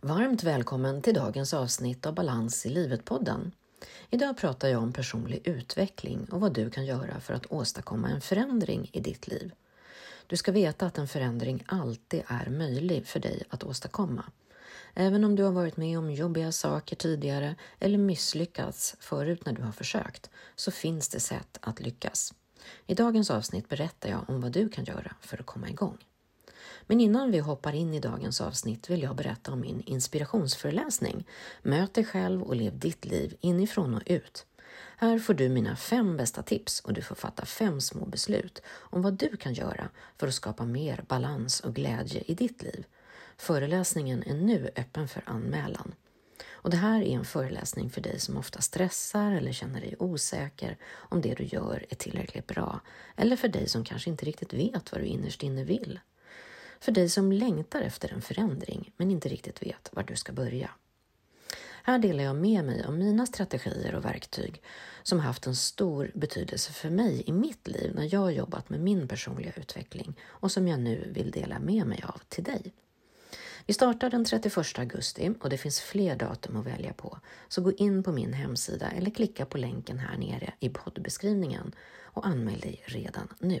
Varmt välkommen till dagens avsnitt av Balans i livet-podden. Idag pratar jag om personlig utveckling och vad du kan göra för att åstadkomma en förändring i ditt liv. Du ska veta att en förändring alltid är möjlig för dig att åstadkomma. Även om du har varit med om jobbiga saker tidigare eller misslyckats förut när du har försökt, så finns det sätt att lyckas. I dagens avsnitt berättar jag om vad du kan göra för att komma igång. Men innan vi hoppar in i dagens avsnitt vill jag berätta om min inspirationsföreläsning Möt dig själv och lev ditt liv inifrån och ut. Här får du mina fem bästa tips och du får fatta fem små beslut om vad du kan göra för att skapa mer balans och glädje i ditt liv. Föreläsningen är nu öppen för anmälan. Och det här är en föreläsning för dig som ofta stressar eller känner dig osäker om det du gör är tillräckligt bra, eller för dig som kanske inte riktigt vet vad du innerst inne vill. För dig som längtar efter en förändring men inte riktigt vet var du ska börja. Här delar jag med mig av mina strategier och verktyg som haft en stor betydelse för mig i mitt liv när jag jobbat med min personliga utveckling och som jag nu vill dela med mig av till dig. Vi startar den 31 augusti och det finns fler datum att välja på, så gå in på min hemsida eller klicka på länken här nere i poddbeskrivningen och anmäl dig redan nu.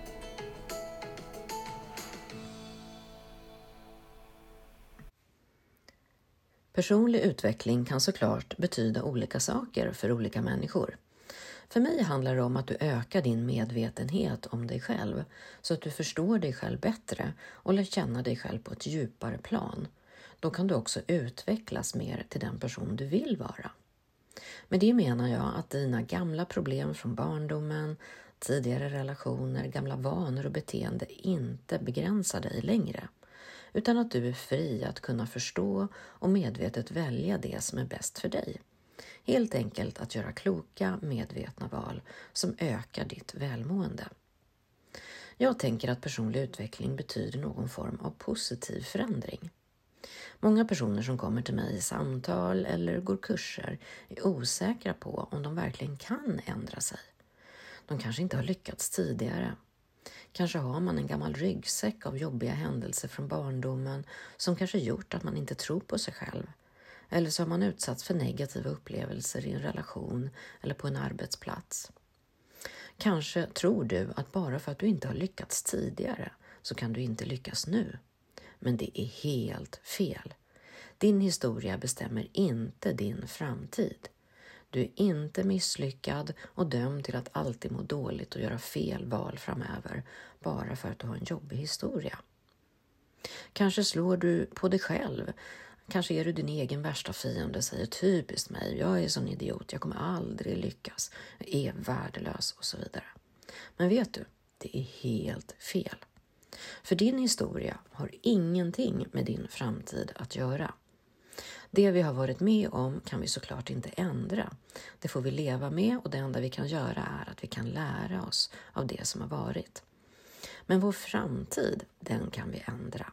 Personlig utveckling kan såklart betyda olika saker för olika människor. För mig handlar det om att du ökar din medvetenhet om dig själv så att du förstår dig själv bättre och lär känna dig själv på ett djupare plan. Då kan du också utvecklas mer till den person du vill vara. Med det menar jag att dina gamla problem från barndomen, tidigare relationer, gamla vanor och beteende inte begränsar dig längre utan att du är fri att kunna förstå och medvetet välja det som är bäst för dig. Helt enkelt att göra kloka, medvetna val som ökar ditt välmående. Jag tänker att personlig utveckling betyder någon form av positiv förändring. Många personer som kommer till mig i samtal eller går kurser är osäkra på om de verkligen kan ändra sig. De kanske inte har lyckats tidigare Kanske har man en gammal ryggsäck av jobbiga händelser från barndomen som kanske gjort att man inte tror på sig själv. Eller så har man utsatts för negativa upplevelser i en relation eller på en arbetsplats. Kanske tror du att bara för att du inte har lyckats tidigare så kan du inte lyckas nu. Men det är helt fel. Din historia bestämmer inte din framtid. Du är inte misslyckad och dömd till att alltid må dåligt och göra fel val framöver bara för att du har en jobbig historia. Kanske slår du på dig själv. Kanske är du din egen värsta fiende och säger typiskt mig, jag är sån idiot, jag kommer aldrig lyckas, jag är värdelös och så vidare. Men vet du, det är helt fel. För din historia har ingenting med din framtid att göra. Det vi har varit med om kan vi såklart inte ändra. Det får vi leva med och det enda vi kan göra är att vi kan lära oss av det som har varit. Men vår framtid, den kan vi ändra.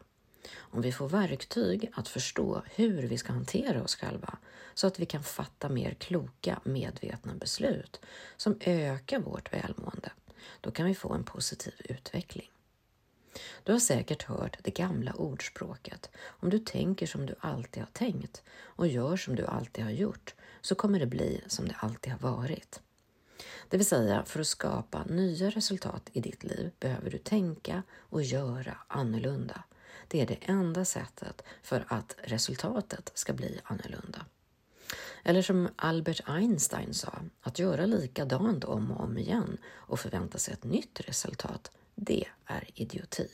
Om vi får verktyg att förstå hur vi ska hantera oss själva så att vi kan fatta mer kloka, medvetna beslut som ökar vårt välmående, då kan vi få en positiv utveckling. Du har säkert hört det gamla ordspråket om du tänker som du alltid har tänkt och gör som du alltid har gjort så kommer det bli som det alltid har varit. Det vill säga, för att skapa nya resultat i ditt liv behöver du tänka och göra annorlunda. Det är det enda sättet för att resultatet ska bli annorlunda. Eller som Albert Einstein sa, att göra likadant om och om igen och förvänta sig ett nytt resultat, det är idioti.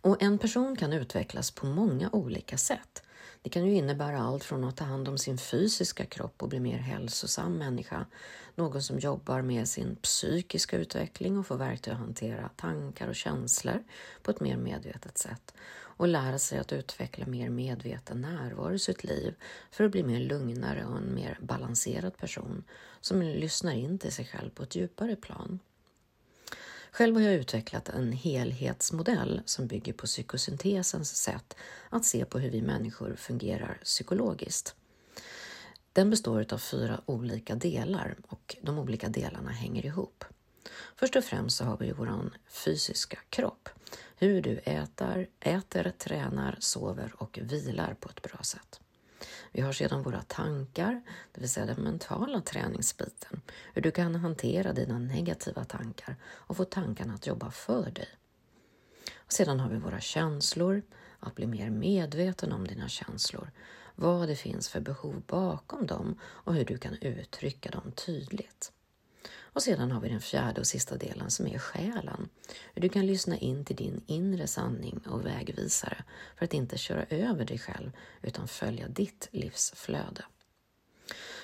Och en person kan utvecklas på många olika sätt. Det kan ju innebära allt från att ta hand om sin fysiska kropp och bli mer hälsosam människa, någon som jobbar med sin psykiska utveckling och får verktyg att hantera tankar och känslor på ett mer medvetet sätt. och lära sig att utveckla mer medveten närvaro i sitt liv för att bli mer lugnare och en mer balanserad person som lyssnar in till sig själv på ett djupare plan. Själv har jag utvecklat en helhetsmodell som bygger på psykosyntesens sätt att se på hur vi människor fungerar psykologiskt. Den består av fyra olika delar och de olika delarna hänger ihop. Först och främst så har vi vår fysiska kropp. Hur du äter, äter, tränar, sover och vilar på ett bra sätt. Vi har sedan våra tankar, det vill säga den mentala träningsbiten. Hur du kan hantera dina negativa tankar och få tankarna att jobba för dig. Och sedan har vi våra känslor, att bli mer medveten om dina känslor, vad det finns för behov bakom dem och hur du kan uttrycka dem tydligt. Och sedan har vi den fjärde och sista delen som är själen. Hur du kan lyssna in till din inre sanning och vägvisare för att inte köra över dig själv utan följa ditt livsflöde.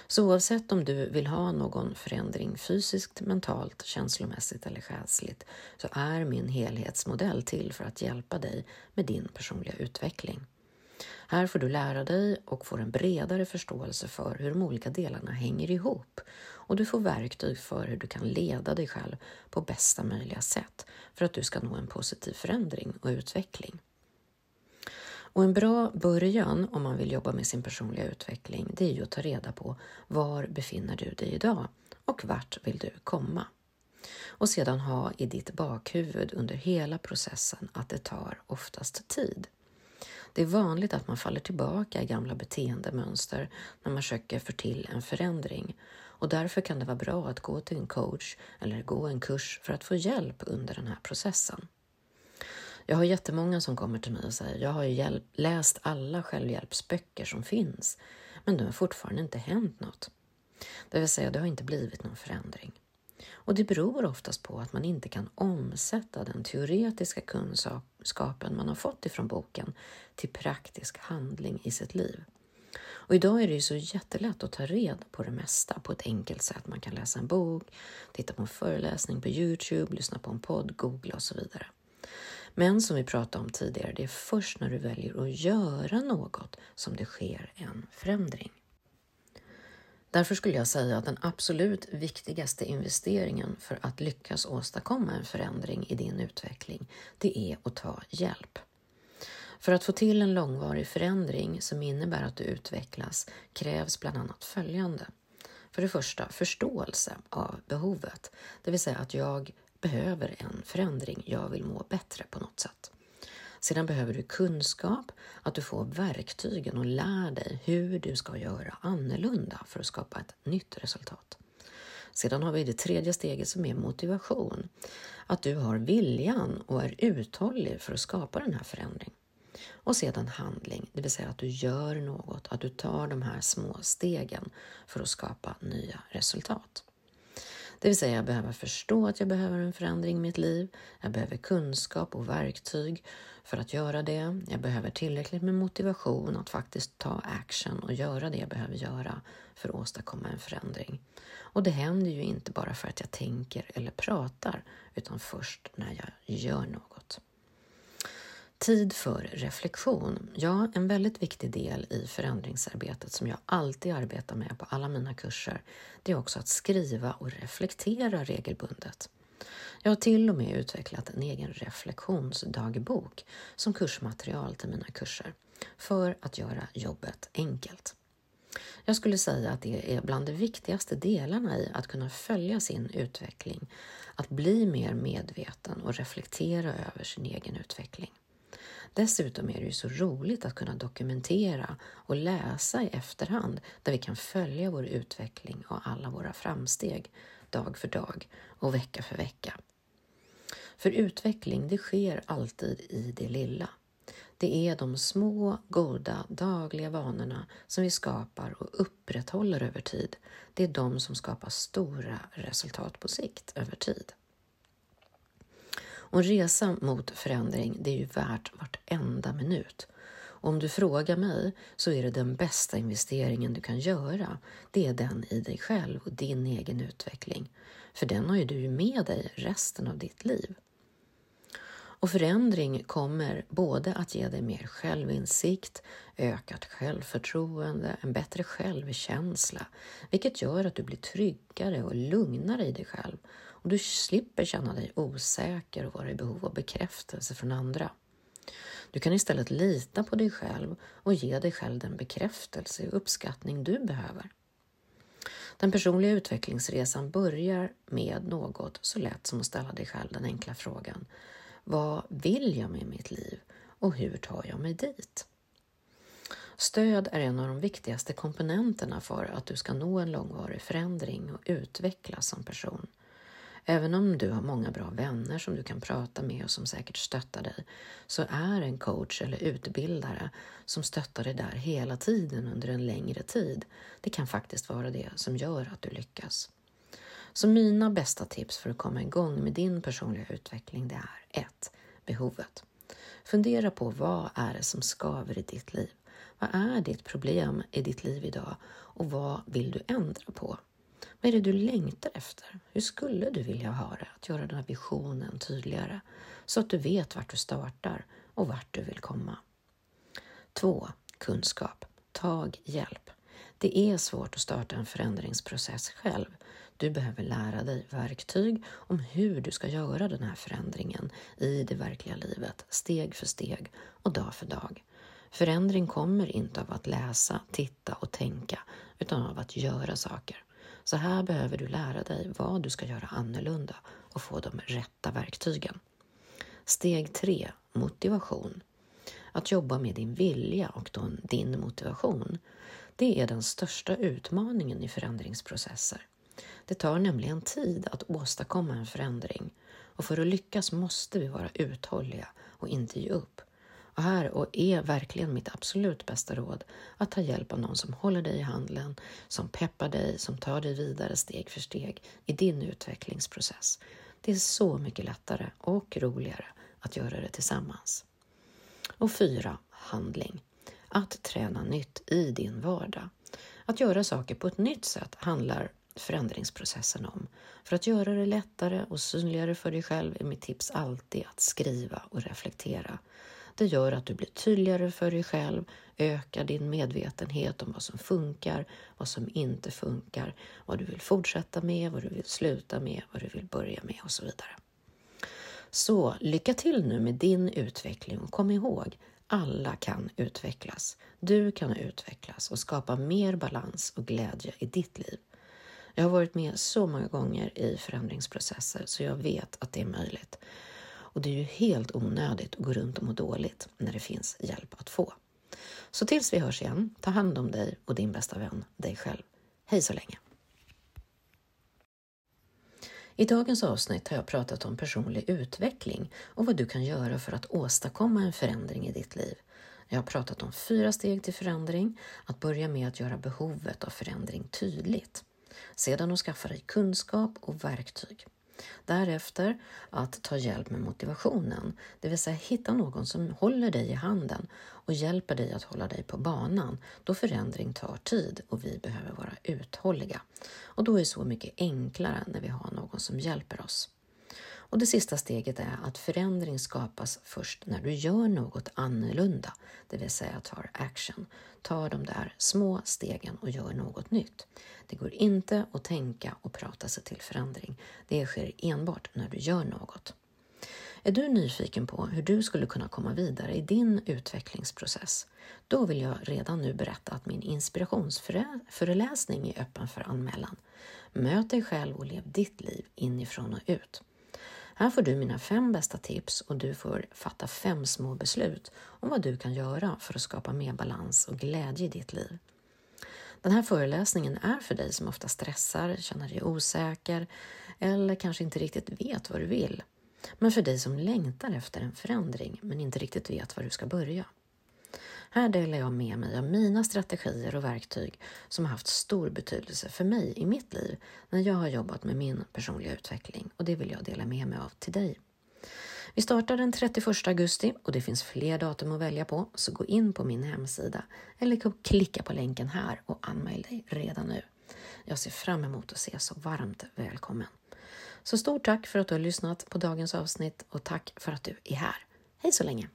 Så oavsett om du vill ha någon förändring fysiskt, mentalt, känslomässigt eller själsligt så är min helhetsmodell till för att hjälpa dig med din personliga utveckling. Här får du lära dig och får en bredare förståelse för hur de olika delarna hänger ihop och du får verktyg för hur du kan leda dig själv på bästa möjliga sätt för att du ska nå en positiv förändring och utveckling. Och en bra början om man vill jobba med sin personliga utveckling det är ju att ta reda på var befinner du dig idag och vart vill du komma? Och sedan ha i ditt bakhuvud under hela processen att det tar oftast tid. Det är vanligt att man faller tillbaka i gamla beteendemönster när man försöker få till en förändring och därför kan det vara bra att gå till en coach eller gå en kurs för att få hjälp under den här processen. Jag har jättemånga som kommer till mig och säger jag har ju läst alla självhjälpsböcker som finns men det har fortfarande inte hänt något. Det vill säga, det har inte blivit någon förändring. Och det beror oftast på att man inte kan omsätta den teoretiska kunskapen man har fått ifrån boken till praktisk handling i sitt liv. Och idag är det ju så jättelätt att ta reda på det mesta på ett enkelt sätt. Man kan läsa en bok, titta på en föreläsning på Youtube, lyssna på en podd, googla och så vidare. Men som vi pratade om tidigare, det är först när du väljer att göra något som det sker en förändring. Därför skulle jag säga att den absolut viktigaste investeringen för att lyckas åstadkomma en förändring i din utveckling, det är att ta hjälp. För att få till en långvarig förändring som innebär att du utvecklas krävs bland annat följande. För det första förståelse av behovet, det vill säga att jag behöver en förändring, jag vill må bättre på något sätt. Sedan behöver du kunskap, att du får verktygen och lär dig hur du ska göra annorlunda för att skapa ett nytt resultat. Sedan har vi det tredje steget som är motivation. Att du har viljan och är uthållig för att skapa den här förändringen. Och sedan handling, det vill säga att du gör något, att du tar de här små stegen för att skapa nya resultat. Det vill säga, jag behöver förstå att jag behöver en förändring i mitt liv. Jag behöver kunskap och verktyg för att göra det. Jag behöver tillräckligt med motivation att faktiskt ta action och göra det jag behöver göra för att åstadkomma en förändring. Och det händer ju inte bara för att jag tänker eller pratar, utan först när jag gör något. Tid för reflektion. Ja, en väldigt viktig del i förändringsarbetet som jag alltid arbetar med på alla mina kurser, det är också att skriva och reflektera regelbundet. Jag har till och med utvecklat en egen reflektionsdagbok som kursmaterial till mina kurser för att göra jobbet enkelt. Jag skulle säga att det är bland de viktigaste delarna i att kunna följa sin utveckling, att bli mer medveten och reflektera över sin egen utveckling. Dessutom är det ju så roligt att kunna dokumentera och läsa i efterhand där vi kan följa vår utveckling och alla våra framsteg dag för dag och vecka för vecka. För utveckling, det sker alltid i det lilla. Det är de små, goda, dagliga vanorna som vi skapar och upprätthåller över tid. Det är de som skapar stora resultat på sikt över tid. Och en resa mot förändring, det är ju värt vartenda minut. Och om du frågar mig så är det den bästa investeringen du kan göra. Det är den i dig själv och din egen utveckling. För den har ju du med dig resten av ditt liv. Och förändring kommer både att ge dig mer självinsikt, ökat självförtroende, en bättre självkänsla, vilket gör att du blir tryggare och lugnare i dig själv och du slipper känna dig osäker och vara i behov av bekräftelse från andra. Du kan istället lita på dig själv och ge dig själv den bekräftelse och uppskattning du behöver. Den personliga utvecklingsresan börjar med något så lätt som att ställa dig själv den enkla frågan Vad vill jag med mitt liv och hur tar jag mig dit? Stöd är en av de viktigaste komponenterna för att du ska nå en långvarig förändring och utvecklas som person. Även om du har många bra vänner som du kan prata med och som säkert stöttar dig, så är en coach eller utbildare som stöttar dig där hela tiden under en längre tid, det kan faktiskt vara det som gör att du lyckas. Så mina bästa tips för att komma igång med din personliga utveckling det är 1. Behovet. Fundera på vad är det som skaver i ditt liv? Vad är ditt problem i ditt liv idag och vad vill du ändra på? Vad är det du längtar efter? Hur skulle du vilja ha det? Att göra den här visionen tydligare så att du vet vart du startar och vart du vill komma. 2. Kunskap. Tag hjälp. Det är svårt att starta en förändringsprocess själv. Du behöver lära dig verktyg om hur du ska göra den här förändringen i det verkliga livet, steg för steg och dag för dag. Förändring kommer inte av att läsa, titta och tänka, utan av att göra saker. Så här behöver du lära dig vad du ska göra annorlunda och få de rätta verktygen. Steg 3. Motivation. Att jobba med din vilja och din motivation. Det är den största utmaningen i förändringsprocesser. Det tar nämligen tid att åstadkomma en förändring och för att lyckas måste vi vara uthålliga och inte ge upp. Och här och är verkligen mitt absolut bästa råd att ta hjälp av någon som håller dig i handen, som peppar dig, som tar dig vidare steg för steg i din utvecklingsprocess. Det är så mycket lättare och roligare att göra det tillsammans. Och fyra, handling. Att träna nytt i din vardag. Att göra saker på ett nytt sätt handlar förändringsprocessen om. För att göra det lättare och synligare för dig själv är mitt tips alltid att skriva och reflektera. Det gör att du blir tydligare för dig själv, ökar din medvetenhet om vad som funkar, vad som inte funkar, vad du vill fortsätta med, vad du vill sluta med, vad du vill börja med och så vidare. Så lycka till nu med din utveckling och kom ihåg, alla kan utvecklas. Du kan utvecklas och skapa mer balans och glädje i ditt liv. Jag har varit med så många gånger i förändringsprocesser så jag vet att det är möjligt. Och det är ju helt onödigt att gå runt och må dåligt när det finns hjälp att få. Så tills vi hörs igen, ta hand om dig och din bästa vän, dig själv. Hej så länge! I dagens avsnitt har jag pratat om personlig utveckling och vad du kan göra för att åstadkomma en förändring i ditt liv. Jag har pratat om fyra steg till förändring, att börja med att göra behovet av förändring tydligt. Sedan att skaffa dig kunskap och verktyg. Därefter att ta hjälp med motivationen, det vill säga hitta någon som håller dig i handen och hjälper dig att hålla dig på banan då förändring tar tid och vi behöver vara uthålliga. Och då är det så mycket enklare när vi har någon som hjälper oss. Och det sista steget är att förändring skapas först när du gör något annorlunda, det vill säga tar action. Ta de där små stegen och gör något nytt. Det går inte att tänka och prata sig till förändring. Det sker enbart när du gör något. Är du nyfiken på hur du skulle kunna komma vidare i din utvecklingsprocess? Då vill jag redan nu berätta att min inspirationsföreläsning är öppen för anmälan. Möt dig själv och lev ditt liv inifrån och ut. Här får du mina fem bästa tips och du får fatta fem små beslut om vad du kan göra för att skapa mer balans och glädje i ditt liv. Den här föreläsningen är för dig som ofta stressar, känner dig osäker eller kanske inte riktigt vet vad du vill. Men för dig som längtar efter en förändring men inte riktigt vet var du ska börja. Här delar jag med mig av mina strategier och verktyg som har haft stor betydelse för mig i mitt liv när jag har jobbat med min personliga utveckling och det vill jag dela med mig av till dig. Vi startar den 31 augusti och det finns fler datum att välja på så gå in på min hemsida eller klicka på länken här och anmäl dig redan nu. Jag ser fram emot att se så varmt välkommen. Så stort tack för att du har lyssnat på dagens avsnitt och tack för att du är här. Hej så länge!